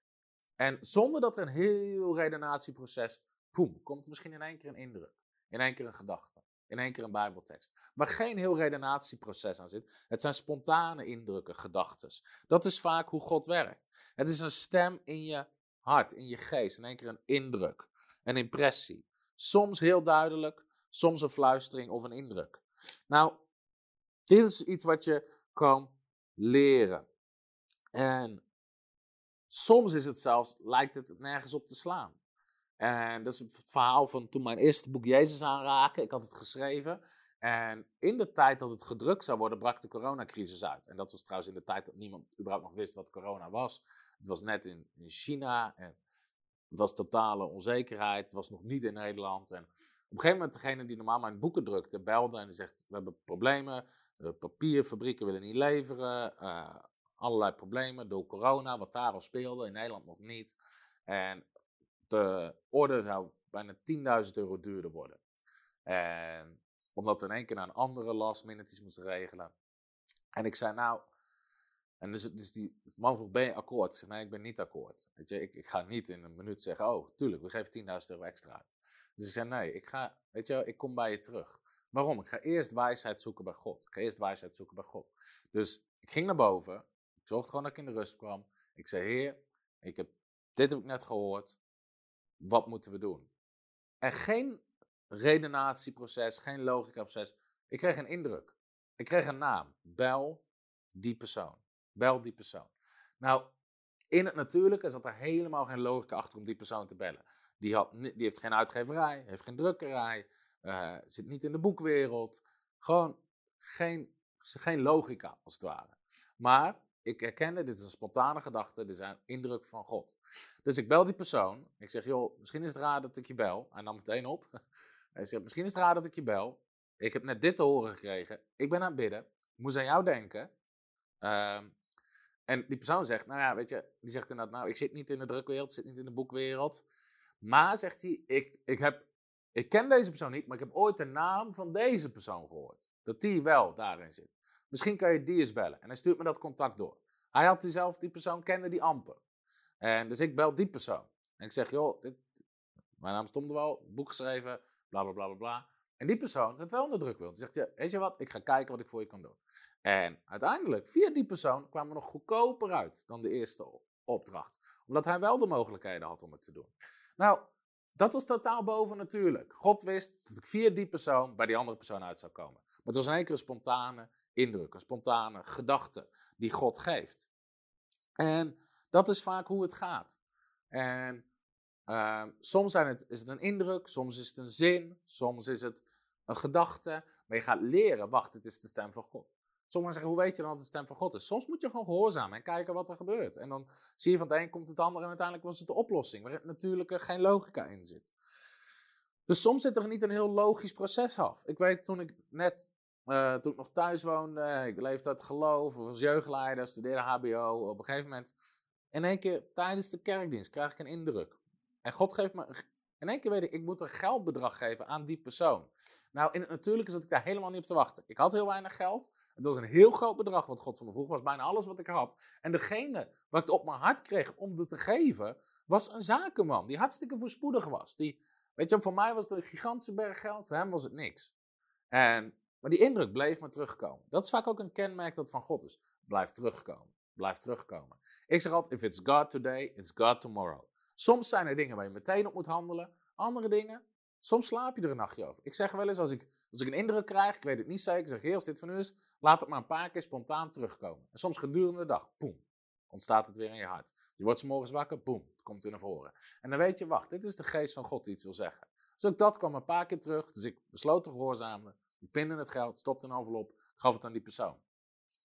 En zonder dat er een heel redenatieproces, poem, komt er misschien in één keer een indruk, in één keer een gedachte in één keer een Bijbeltekst. Waar geen heel redenatieproces aan zit. Het zijn spontane indrukken, gedachten. Dat is vaak hoe God werkt. Het is een stem in je hart, in je geest. In één keer een indruk, een impressie. Soms heel duidelijk, soms een fluistering of een indruk. Nou, dit is iets wat je kan leren. En soms is het zelfs, lijkt het nergens op te slaan. En dat is het verhaal van toen mijn eerste boek Jezus aanraken. Ik had het geschreven. En in de tijd dat het gedrukt zou worden, brak de coronacrisis uit. En dat was trouwens in de tijd dat niemand überhaupt nog wist wat corona was. Het was net in, in China en het was totale onzekerheid. Het was nog niet in Nederland. En op een gegeven moment, degene die normaal mijn boeken drukte, belde en zegt: We hebben problemen. De papierfabrieken willen niet leveren. Uh, allerlei problemen door corona, wat daar al speelde, in Nederland nog niet. En de orde zou bijna 10.000 euro duurder worden. En omdat we in één keer naar een andere last minute moesten regelen. En ik zei, nou, en dus, dus die man vroeg, ben je akkoord? Ik zei, nee, ik ben niet akkoord. Weet je, ik, ik ga niet in een minuut zeggen, oh, tuurlijk, we geven 10.000 euro extra uit. Dus ik zei, nee, ik ga, weet je, ik kom bij je terug. Waarom? Ik ga eerst wijsheid zoeken bij God. Ik ga eerst wijsheid zoeken bij God. Dus ik ging naar boven. Ik zorgde gewoon dat ik in de rust kwam. Ik zei, Heer, ik heb, dit heb ik net gehoord. Wat moeten we doen? En geen redenatieproces, geen logicaproces. Ik kreeg een indruk. Ik kreeg een naam. Bel die persoon. Bel die persoon. Nou, in het natuurlijke zat er helemaal geen logica achter om die persoon te bellen. Die, had, die heeft geen uitgeverij, heeft geen drukkerij, uh, zit niet in de boekwereld. Gewoon geen, geen logica, als het ware. Maar ik herkende, dit is een spontane gedachte, dit is een indruk van God. Dus ik bel die persoon. Ik zeg, joh, misschien is het raar dat ik je bel. Hij nam meteen op. <laughs> Hij zegt, misschien is het raar dat ik je bel. Ik heb net dit te horen gekregen. Ik ben aan het bidden. Ik moest aan jou denken. Ehm, en die persoon zegt, nou ja, weet je, die zegt inderdaad, nou, ik zit niet in de drukwereld, ik zit niet in de boekwereld. Maar, zegt hij, ik, ik, heb, ik ken deze persoon niet, maar ik heb ooit de naam van deze persoon gehoord. Dat die wel daarin zit. Misschien kan je die eens bellen. En hij stuurt me dat contact door. Hij had diezelfde, die persoon kende die amper. En dus ik bel die persoon. En ik zeg, joh, dit, mijn naam is Tom de Wal, boek geschreven, bla bla bla bla bla. En die persoon zit wel onder druk wil. Die zegt, ja, weet je wat, ik ga kijken wat ik voor je kan doen. En uiteindelijk, via die persoon, kwamen we nog goedkoper uit dan de eerste opdracht. Omdat hij wel de mogelijkheden had om het te doen. Nou, dat was totaal boven natuurlijk. God wist dat ik via die persoon bij die andere persoon uit zou komen. Maar het was in één keer een spontane indruk, een spontane gedachte die God geeft. En dat is vaak hoe het gaat. En uh, soms zijn het, is het een indruk, soms is het een zin, soms is het een gedachte. Maar je gaat leren, wacht, het is de stem van God. Sommigen zeggen, hoe weet je dan dat het de stem van God is? Soms moet je gewoon gehoorzamen en kijken wat er gebeurt. En dan zie je van het een komt het ander en uiteindelijk was het de oplossing. Waar natuurlijk geen logica in zit. Dus soms zit er niet een heel logisch proces af. Ik weet toen ik net, uh, toen ik nog thuis woonde, ik leefde uit geloof, was jeugdleider, studeerde HBO. Op een gegeven moment, in één keer tijdens de kerkdienst, krijg ik een indruk. En God geeft me. In één keer weet ik, ik moet een geldbedrag geven aan die persoon. Nou, in het natuurlijke zat ik daar helemaal niet op te wachten. Ik had heel weinig geld. Het was een heel groot bedrag wat God van me vroeg. was bijna alles wat ik had. En degene wat ik op mijn hart kreeg om het te geven, was een zakenman. Die hartstikke voorspoedig was. Die, weet je, voor mij was het een gigantische berg geld. Voor hem was het niks. En, maar die indruk bleef maar terugkomen. Dat is vaak ook een kenmerk dat van God is. Blijf terugkomen. Blijf terugkomen. Ik zeg altijd, if it's God today, it's God tomorrow. Soms zijn er dingen waar je meteen op moet handelen. Andere dingen, soms slaap je er een nachtje over. Ik zeg wel eens, als ik, als ik een indruk krijg, ik weet het niet zeker, zeg, heer, als dit van u is, laat het maar een paar keer spontaan terugkomen. En soms gedurende de dag, boem, ontstaat het weer in je hart. Je wordt s morgens wakker, boem, het komt er naar voren. En dan weet je, wacht, dit is de geest van God die iets wil zeggen. Dus ook dat kwam een paar keer terug, dus ik besloot te gehoorzamen. Ik pinde het geld, stopte een envelop, gaf het aan die persoon.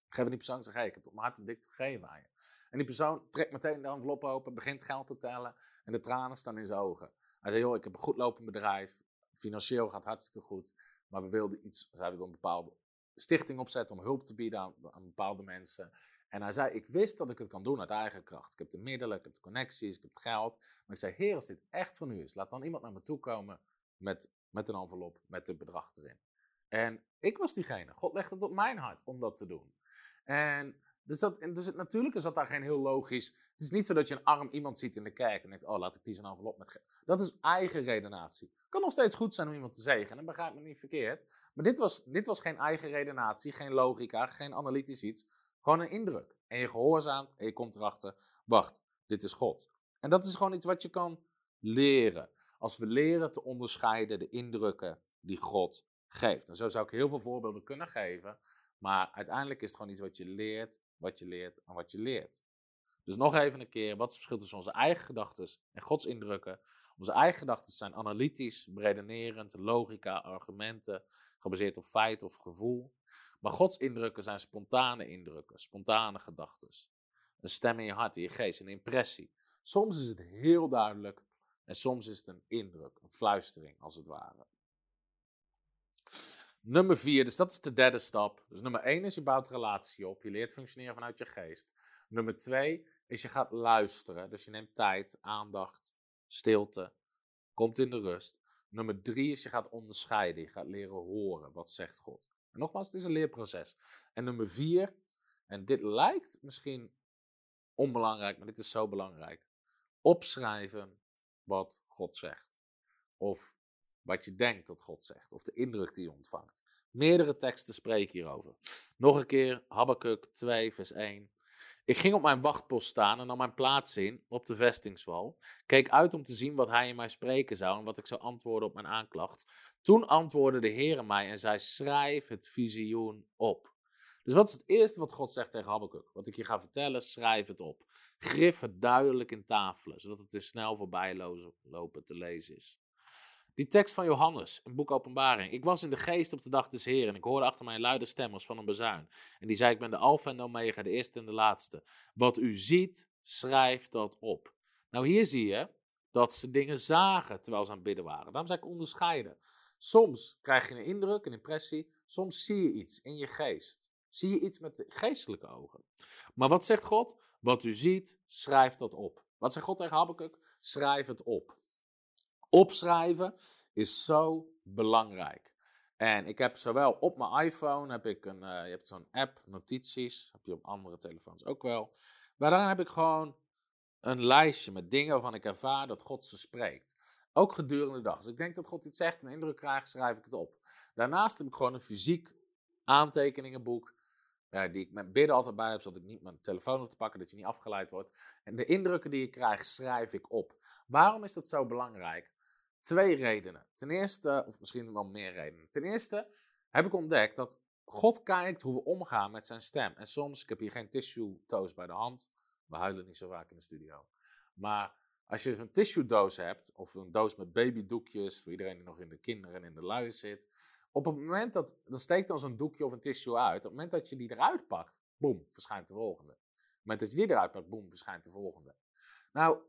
Geef die persoon zeg, hey, ik heb op mijn hart dit gegeven aan je. En die persoon trekt meteen de envelop open, begint geld te tellen en de tranen staan in zijn ogen. Hij zei, joh, ik heb een goed lopend bedrijf, financieel gaat hartstikke goed, maar we wilden iets, zij wilden een bepaalde stichting opzetten om hulp te bieden aan, aan, bepaalde mensen. En hij zei, ik wist dat ik het kan doen uit eigen kracht. Ik heb de middelen, ik heb de connecties, ik heb het geld. Maar ik zei, heer, als dit echt van u is, laat dan iemand naar me toe komen met, met een envelop, met het bedrag erin. En ik was diegene. God legde het op mijn hart om dat te doen. En dus, dat, dus het, natuurlijk is dat daar geen heel logisch. Het is niet zo dat je een arm iemand ziet in de kerk en denkt: oh, laat ik die zijn envelop met. Dat is eigen redenatie. Het kan nog steeds goed zijn om iemand te zegenen, begrijp me niet verkeerd. Maar dit was, dit was geen eigen redenatie, geen logica, geen analytisch iets. Gewoon een indruk. En je gehoorzaamt en je komt erachter: wacht, dit is God. En dat is gewoon iets wat je kan leren. Als we leren te onderscheiden de indrukken die God geeft. En zo zou ik heel veel voorbeelden kunnen geven. Maar uiteindelijk is het gewoon iets wat je leert wat je leert en wat je leert. Dus nog even een keer, wat is het verschil tussen onze eigen gedachten en Gods indrukken? Onze eigen gedachten zijn analytisch, redenerend, logica, argumenten, gebaseerd op feit of gevoel. Maar Gods indrukken zijn spontane indrukken, spontane gedachten. Een stem in je hart, in je geest, een impressie. Soms is het heel duidelijk en soms is het een indruk, een fluistering als het ware. Nummer vier, dus dat is de derde stap. Dus nummer één is je bouwt relatie op, je leert functioneren vanuit je geest. Nummer twee is je gaat luisteren, dus je neemt tijd, aandacht, stilte, komt in de rust. Nummer drie is je gaat onderscheiden, je gaat leren horen, wat zegt God. En nogmaals, het is een leerproces. En nummer vier, en dit lijkt misschien onbelangrijk, maar dit is zo belangrijk. Opschrijven wat God zegt. Of wat je denkt dat God zegt. Of de indruk die je ontvangt. Meerdere teksten spreken hierover. Nog een keer, Habakkuk 2, vers 1. Ik ging op mijn wachtpost staan en nam mijn plaats in op de vestingswal. Keek uit om te zien wat hij in mij spreken zou en wat ik zou antwoorden op mijn aanklacht. Toen antwoordde de Heer mij en zei: Schrijf het visioen op. Dus wat is het eerste wat God zegt tegen Habakkuk? Wat ik je ga vertellen, schrijf het op. Grif het duidelijk in tafelen, zodat het er snel voorbij lopen te lezen is. Die tekst van Johannes, een boek Openbaring. Ik was in de geest op de dag des Heeren en ik hoorde achter mij luide stem als van een bezuin. En die zei, ik ben de alfa en de omega, de eerste en de laatste. Wat u ziet, schrijf dat op. Nou, hier zie je dat ze dingen zagen terwijl ze aan het bidden waren. Daarom zei ik onderscheiden. Soms krijg je een indruk, een impressie. Soms zie je iets in je geest. Zie je iets met de geestelijke ogen. Maar wat zegt God? Wat u ziet, schrijf dat op. Wat zegt God tegen Habakkuk? Schrijf het op. Opschrijven is zo belangrijk. En ik heb zowel op mijn iPhone, heb ik een, uh, je hebt zo'n app, notities, heb je op andere telefoons ook wel. Maar heb ik gewoon een lijstje met dingen waarvan ik ervaar dat God ze spreekt. Ook gedurende de dag. Als ik denk dat God iets zegt en indruk krijg, schrijf ik het op. Daarnaast heb ik gewoon een fysiek aantekeningenboek. Uh, die ik met bidden altijd bij heb, zodat ik niet mijn telefoon hoef te pakken, dat je niet afgeleid wordt. En de indrukken die ik krijg, schrijf ik op. Waarom is dat zo belangrijk? Twee redenen. Ten eerste, of misschien wel meer redenen. Ten eerste heb ik ontdekt dat God kijkt hoe we omgaan met zijn stem. En soms, ik heb hier geen tissue doos bij de hand. We huilen niet zo vaak in de studio. Maar als je een tissue doos hebt, of een doos met babydoekjes, voor iedereen die nog in de kinderen en in de luier zit. Op het moment dat, dan steekt dan zo'n doekje of een tissue uit. Op het moment dat je die eruit pakt, boem, verschijnt de volgende. Op het moment dat je die eruit pakt, boem, verschijnt de volgende. Nou,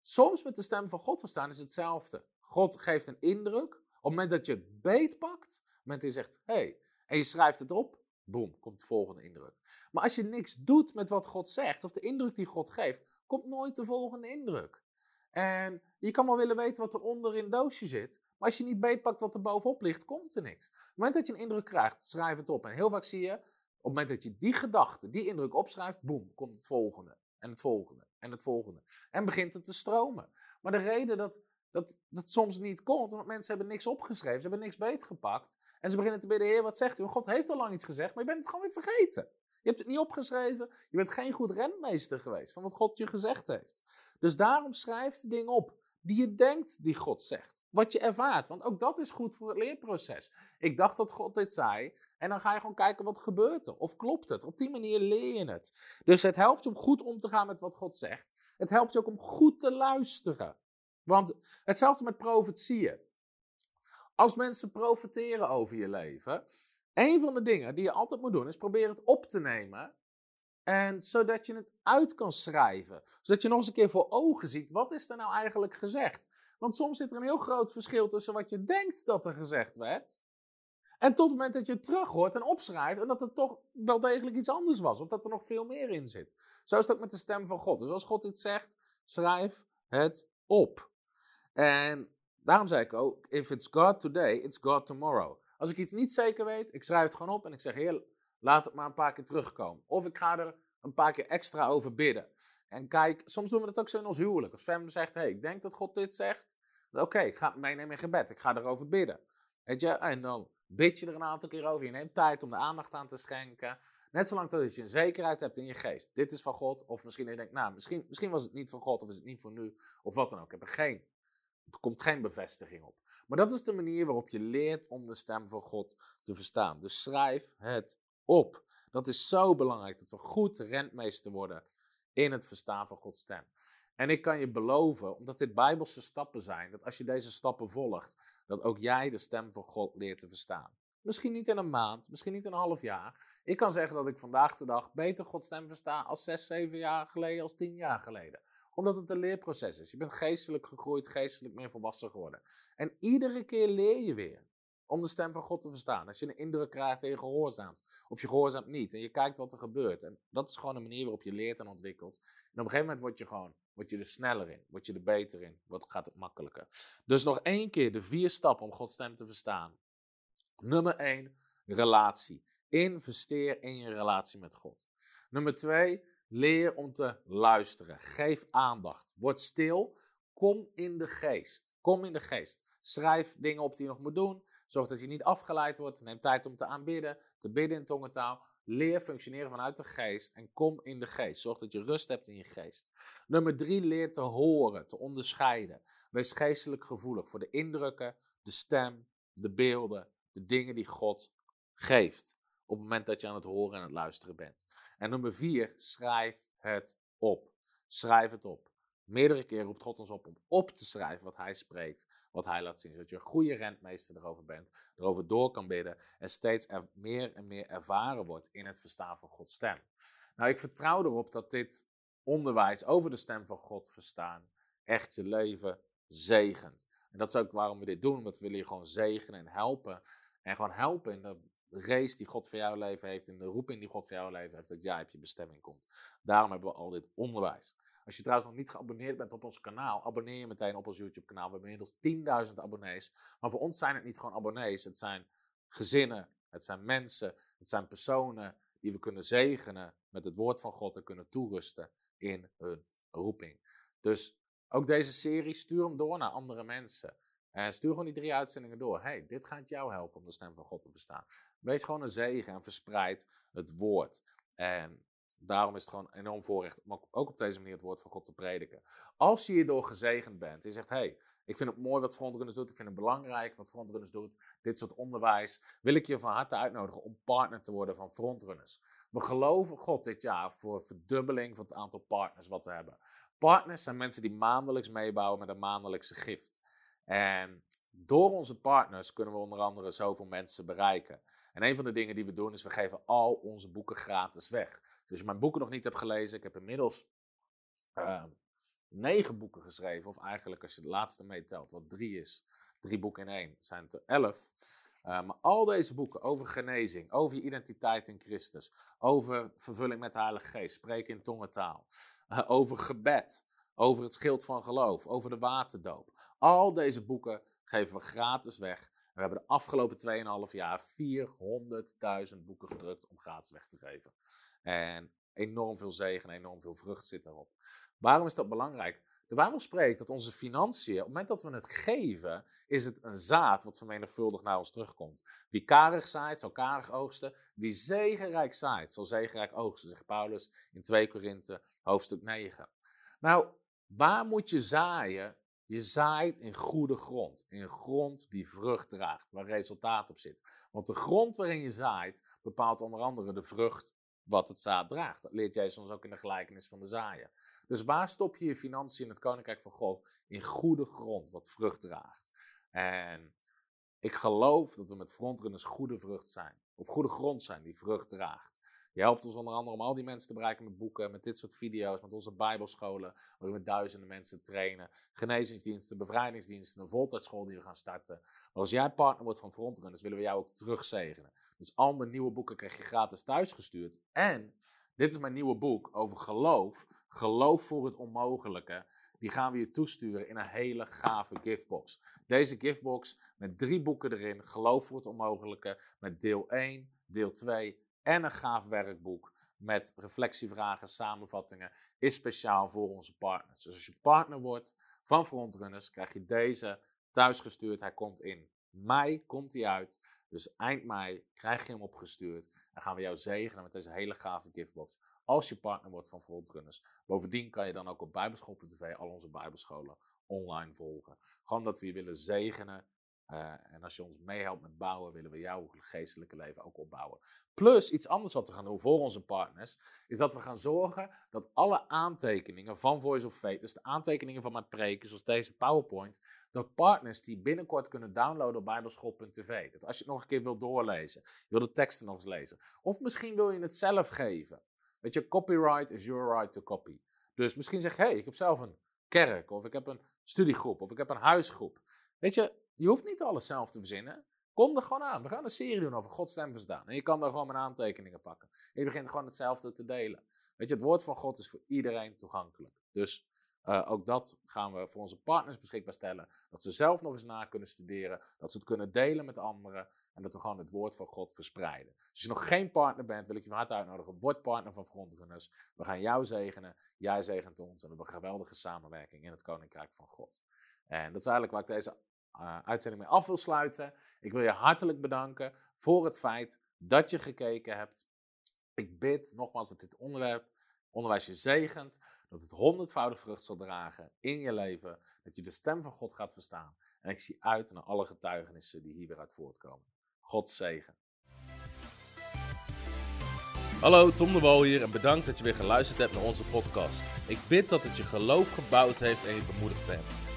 soms met de stem van God verstaan is hetzelfde. God geeft een indruk. Op het moment dat je het beetpakt, op het moment dat je zegt, hé, hey, en je schrijft het op, boem, komt de volgende indruk. Maar als je niks doet met wat God zegt, of de indruk die God geeft, komt nooit de volgende indruk. En je kan wel willen weten wat er onder in het doosje zit, maar als je niet beetpakt wat er bovenop ligt, komt er niks. Op het moment dat je een indruk krijgt, schrijf het op. En heel vaak zie je, op het moment dat je die gedachte, die indruk opschrijft, boem, komt het volgende. En het volgende. En het volgende. En begint het te stromen. Maar de reden dat dat dat soms niet komt, want mensen hebben niks opgeschreven, ze hebben niks beetgepakt. En ze beginnen te bidden, Heer, wat zegt u? God heeft al lang iets gezegd, maar je bent het gewoon weer vergeten. Je hebt het niet opgeschreven, je bent geen goed renmeester geweest van wat God je gezegd heeft. Dus daarom schrijf de dingen op die je denkt die God zegt. Wat je ervaart, want ook dat is goed voor het leerproces. Ik dacht dat God dit zei en dan ga je gewoon kijken wat gebeurt er. Of klopt het? Op die manier leer je het. Dus het helpt je om goed om te gaan met wat God zegt. Het helpt je ook om goed te luisteren. Want hetzelfde met profetieën. Als mensen profeteren over je leven, een van de dingen die je altijd moet doen is proberen het op te nemen. En zodat je het uit kan schrijven. Zodat je nog eens een keer voor ogen ziet, wat is er nou eigenlijk gezegd? Want soms zit er een heel groot verschil tussen wat je denkt dat er gezegd werd. En tot het moment dat je het terug hoort en opschrijft en dat het toch wel degelijk iets anders was. Of dat er nog veel meer in zit. Zo is het ook met de stem van God. Dus als God iets zegt, schrijf het op. En daarom zei ik ook, if it's God today, it's God tomorrow. Als ik iets niet zeker weet, ik schrijf het gewoon op en ik zeg, heer, laat het maar een paar keer terugkomen. Of ik ga er een paar keer extra over bidden. En kijk, soms doen we dat ook zo in ons huwelijk. Als Fem zegt, hey, ik denk dat God dit zegt. Oké, ik ga het meenemen in gebed. Ik ga erover bidden. Weet je, en dan bid je er een aantal keer over. Je neemt tijd om er aandacht aan te schenken. Net zolang dat je een zekerheid hebt in je geest. Dit is van God. Of misschien je nou, misschien, misschien was het niet van God. Of is het niet voor nu. Of wat dan ook. Ik heb er geen komt geen bevestiging op. Maar dat is de manier waarop je leert om de stem van God te verstaan. Dus schrijf het op. Dat is zo belangrijk dat we goed rentmeester worden in het verstaan van Gods stem. En ik kan je beloven, omdat dit bijbelse stappen zijn, dat als je deze stappen volgt, dat ook jij de stem van God leert te verstaan. Misschien niet in een maand, misschien niet in een half jaar. Ik kan zeggen dat ik vandaag de dag beter Gods stem versta als zes, zeven jaar geleden, als tien jaar geleden. Omdat het een leerproces is. Je bent geestelijk gegroeid, geestelijk meer volwassen geworden. En iedere keer leer je weer om de stem van God te verstaan. Als je een indruk krijgt en je gehoorzaamt, of je gehoorzaamt niet, en je kijkt wat er gebeurt. En dat is gewoon een manier waarop je leert en ontwikkelt. En op een gegeven moment word je gewoon word je er sneller in, word je er beter in, wordt, gaat het makkelijker. Dus nog één keer de vier stappen om Gods stem te verstaan. Nummer één, relatie. Investeer in je relatie met God. Nummer twee, leer om te luisteren. Geef aandacht. Word stil. Kom in de geest. Kom in de geest. Schrijf dingen op die je nog moet doen. Zorg dat je niet afgeleid wordt. Neem tijd om te aanbidden, te bidden in tongentaal. Leer functioneren vanuit de geest en kom in de geest. Zorg dat je rust hebt in je geest. Nummer drie, leer te horen, te onderscheiden. Wees geestelijk gevoelig voor de indrukken, de stem, de beelden, de dingen die God geeft. Op het moment dat je aan het horen en het luisteren bent. En nummer vier, schrijf het op. Schrijf het op. Meerdere keren roept God ons op om op te schrijven wat Hij spreekt, wat Hij laat zien. Zodat je een goede rentmeester erover bent, erover door kan bidden en steeds er meer en meer ervaren wordt in het verstaan van Gods stem. Nou, ik vertrouw erop dat dit onderwijs over de stem van God verstaan echt je leven zegent. En dat is ook waarom we dit doen, omdat we willen je gewoon zegenen en helpen. En gewoon helpen in de race die God voor jouw leven heeft, in de roeping die God voor jouw leven heeft, dat jij op je bestemming komt. Daarom hebben we al dit onderwijs. Als je trouwens nog niet geabonneerd bent op ons kanaal, abonneer je meteen op ons YouTube kanaal. We hebben inmiddels 10.000 abonnees. Maar voor ons zijn het niet gewoon abonnees. Het zijn gezinnen, het zijn mensen, het zijn personen die we kunnen zegenen met het woord van God en kunnen toerusten in hun roeping. Dus ook deze serie, stuur hem door naar andere mensen. En stuur gewoon die drie uitzendingen door. hey, dit gaat jou helpen om de stem van God te verstaan. Wees gewoon een zegen en verspreid het woord. En Daarom is het gewoon enorm voorrecht om ook op deze manier het woord van God te prediken. Als je hierdoor gezegend bent en je zegt, hey, ik vind het mooi wat Frontrunners doet, ik vind het belangrijk wat Frontrunners doet, dit soort onderwijs, wil ik je van harte uitnodigen om partner te worden van Frontrunners. We geloven God dit jaar voor verdubbeling van het aantal partners wat we hebben. Partners zijn mensen die maandelijks meebouwen met een maandelijkse gift. En door onze partners kunnen we onder andere zoveel mensen bereiken. En een van de dingen die we doen is we geven al onze boeken gratis weg. Dus je mijn boeken nog niet hebt gelezen, ik heb inmiddels uh, negen boeken geschreven. Of eigenlijk als je de laatste meetelt, wat drie is. Drie boeken in één, zijn het er elf. Uh, maar al deze boeken over genezing, over je identiteit in Christus, over vervulling met de Heilige Geest, spreken in tongentaal, uh, over gebed, over het schild van geloof, over de waterdoop. Al deze boeken geven we gratis weg. We hebben de afgelopen 2,5 jaar 400.000 boeken gedrukt om gratis weg te geven. En enorm veel zegen, enorm veel vrucht zit erop. Waarom is dat belangrijk? De Bijbel spreekt dat onze financiën, op het moment dat we het geven, is het een zaad wat vermenigvuldig naar ons terugkomt. Wie karig zaait, zal karig oogsten. Wie zegenrijk zaait, zal zegenrijk oogsten, zegt Paulus in 2 Korinthe, hoofdstuk 9. Nou, waar moet je zaaien? Je zaait in goede grond. In grond die vrucht draagt, waar resultaat op zit. Want de grond waarin je zaait bepaalt onder andere de vrucht wat het zaad draagt. Dat leert Jezus ons ook in de gelijkenis van de zaaien. Dus waar stop je je financiën in het koninkrijk van God? In goede grond, wat vrucht draagt. En ik geloof dat we met frontrunners goede vrucht zijn. Of goede grond zijn die vrucht draagt. Je helpt ons onder andere om al die mensen te bereiken met boeken, met dit soort video's, met onze bijbelscholen, waarin we duizenden mensen trainen, genezingsdiensten, bevrijdingsdiensten, een voltijdschool die we gaan starten. Maar als jij partner wordt van Frontrunners, willen we jou ook terugzegenen. Dus al mijn nieuwe boeken krijg je gratis thuisgestuurd. En dit is mijn nieuwe boek over geloof, geloof voor het onmogelijke. Die gaan we je toesturen in een hele gave giftbox. Deze giftbox met drie boeken erin, geloof voor het onmogelijke, met deel 1, deel 2 en een gaaf werkboek met reflectievragen, samenvattingen, is speciaal voor onze partners. Dus als je partner wordt van Frontrunners, krijg je deze thuisgestuurd. Hij komt in mei, komt hij uit. Dus eind mei krijg je hem opgestuurd en gaan we jou zegenen met deze hele gave giftbox. Als je partner wordt van Frontrunners. Bovendien kan je dan ook op Bijbelschool.tv al onze Bijbelscholen online volgen. Gewoon dat we je willen zegenen Eh, en als je ons meehelpt met bouwen, willen we jouw geestelijke leven ook opbouwen. Plus, iets anders wat we gaan doen voor onze partners, is dat we gaan zorgen dat alle aantekeningen van Voice of Faith, dus de aantekeningen van mijn preken, zoals deze PowerPoint, dat partners die binnenkort kunnen downloaden op bijbelschool.tv. Dat als je het nog een keer wilt doorlezen, je wil de teksten nog eens lezen. Of misschien wil je het zelf geven. Weet je, copyright is your right to copy. Dus misschien zeg je, hey, ik heb zelf een kerk, of ik heb een studiegroep, of ik heb een huisgroep. Weet je, je hoeft niet alles zelf te verzinnen. Kom er gewoon aan. We gaan een serie doen over Gods stem. En je kan daar gewoon mijn aantekeningen pakken. En je begint gewoon hetzelfde te delen. Weet je, het woord van God is voor iedereen toegankelijk. Dus uh, ook dat gaan we voor onze partners beschikbaar stellen. Dat ze zelf nog eens na kunnen studeren. Dat ze het kunnen delen met anderen. En dat we gewoon het woord van God verspreiden. Dus als je nog geen partner bent, wil ik je van harte uitnodigen. Word partner van Frontrunners. We gaan jou zegenen. Jij zegent ons. En we hebben een geweldige samenwerking in het Koninkrijk van God. En dat is eigenlijk waar ik deze uh, uitzending mee af wil sluiten. Ik wil je hartelijk bedanken voor het feit dat je gekeken hebt. Ik bid nogmaals dat dit onderwerp, onderwijs je zegent. Dat het honderdvoudig vrucht zal dragen in je leven. Dat je de stem van God gaat verstaan. En ik zie uit naar alle getuigenissen die hier weer uit voortkomen. God zegen. Hallo, Tom de Wol hier en bedankt dat je weer geluisterd hebt naar onze podcast. Ik bid dat het je geloof gebouwd heeft en je bemoedigd bent.